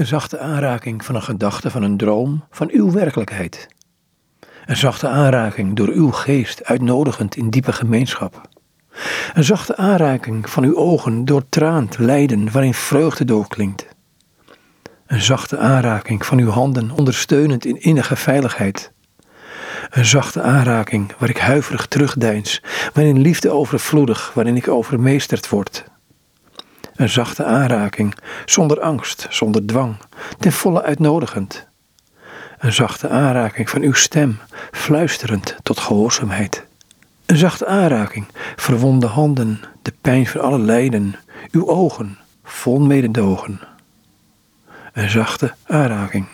Een zachte aanraking van een gedachte, van een droom, van uw werkelijkheid. Een zachte aanraking door uw geest, uitnodigend in diepe gemeenschap. Een zachte aanraking van uw ogen, doortraand lijden, waarin vreugde doorklinkt. Een zachte aanraking van uw handen, ondersteunend in innige veiligheid. Een zachte aanraking waar ik huiverig terugdeins, waarin liefde overvloedig, waarin ik overmeesterd word. Een zachte aanraking, zonder angst, zonder dwang, ten volle uitnodigend. Een zachte aanraking van uw stem, fluisterend tot gehoorzaamheid. Een zachte aanraking, verwonde handen, de pijn van alle lijden, uw ogen, vol mededogen. Een zachte aanraking.